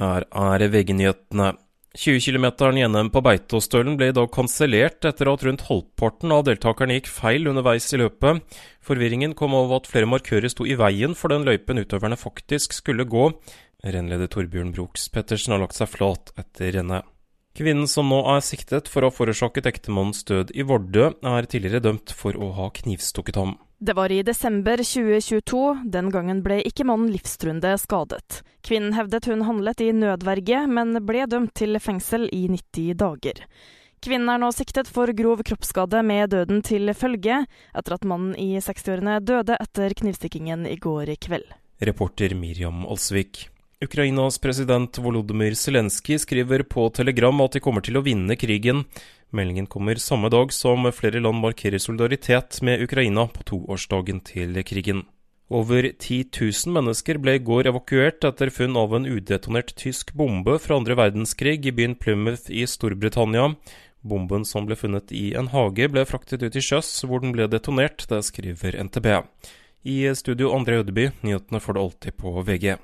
Her er VG-nyhetene. 20 km NM på Beitostølen ble i dag kansellert etter at rundt halvparten av deltakerne gikk feil underveis i løpet. Forvirringen kom av at flere markører sto i veien for den løypen utøverne faktisk skulle gå. Rennleder Torbjørn Broks Pettersen har lagt seg flat etter rennet. Kvinnen som nå er siktet for å ha forårsaket ektemannens død i Vardø, er tidligere dømt for å ha knivstukket ham. Det var i desember 2022. Den gangen ble ikke mannen livstruende skadet. Kvinnen hevdet hun handlet i nødverge, men ble dømt til fengsel i 90 dager. Kvinnen er nå siktet for grov kroppsskade med døden til følge, etter at mannen i 60-årene døde etter knivstikkingen i går kveld. Reporter Miriam Alsvik. Ukrainas president Volodymyr Zelenskyj skriver på Telegram at de kommer til å vinne krigen. Meldingen kommer samme dag som flere land markerer solidaritet med Ukraina på toårsdagen til krigen. Over 10 000 mennesker ble i går evakuert etter funn av en udetonert tysk bombe fra andre verdenskrig i byen Plymouth i Storbritannia. Bomben som ble funnet i en hage, ble fraktet ut i sjøs, hvor den ble detonert. Det skriver NTB. I studio André Ødeby, nyhetene får du alltid på VG.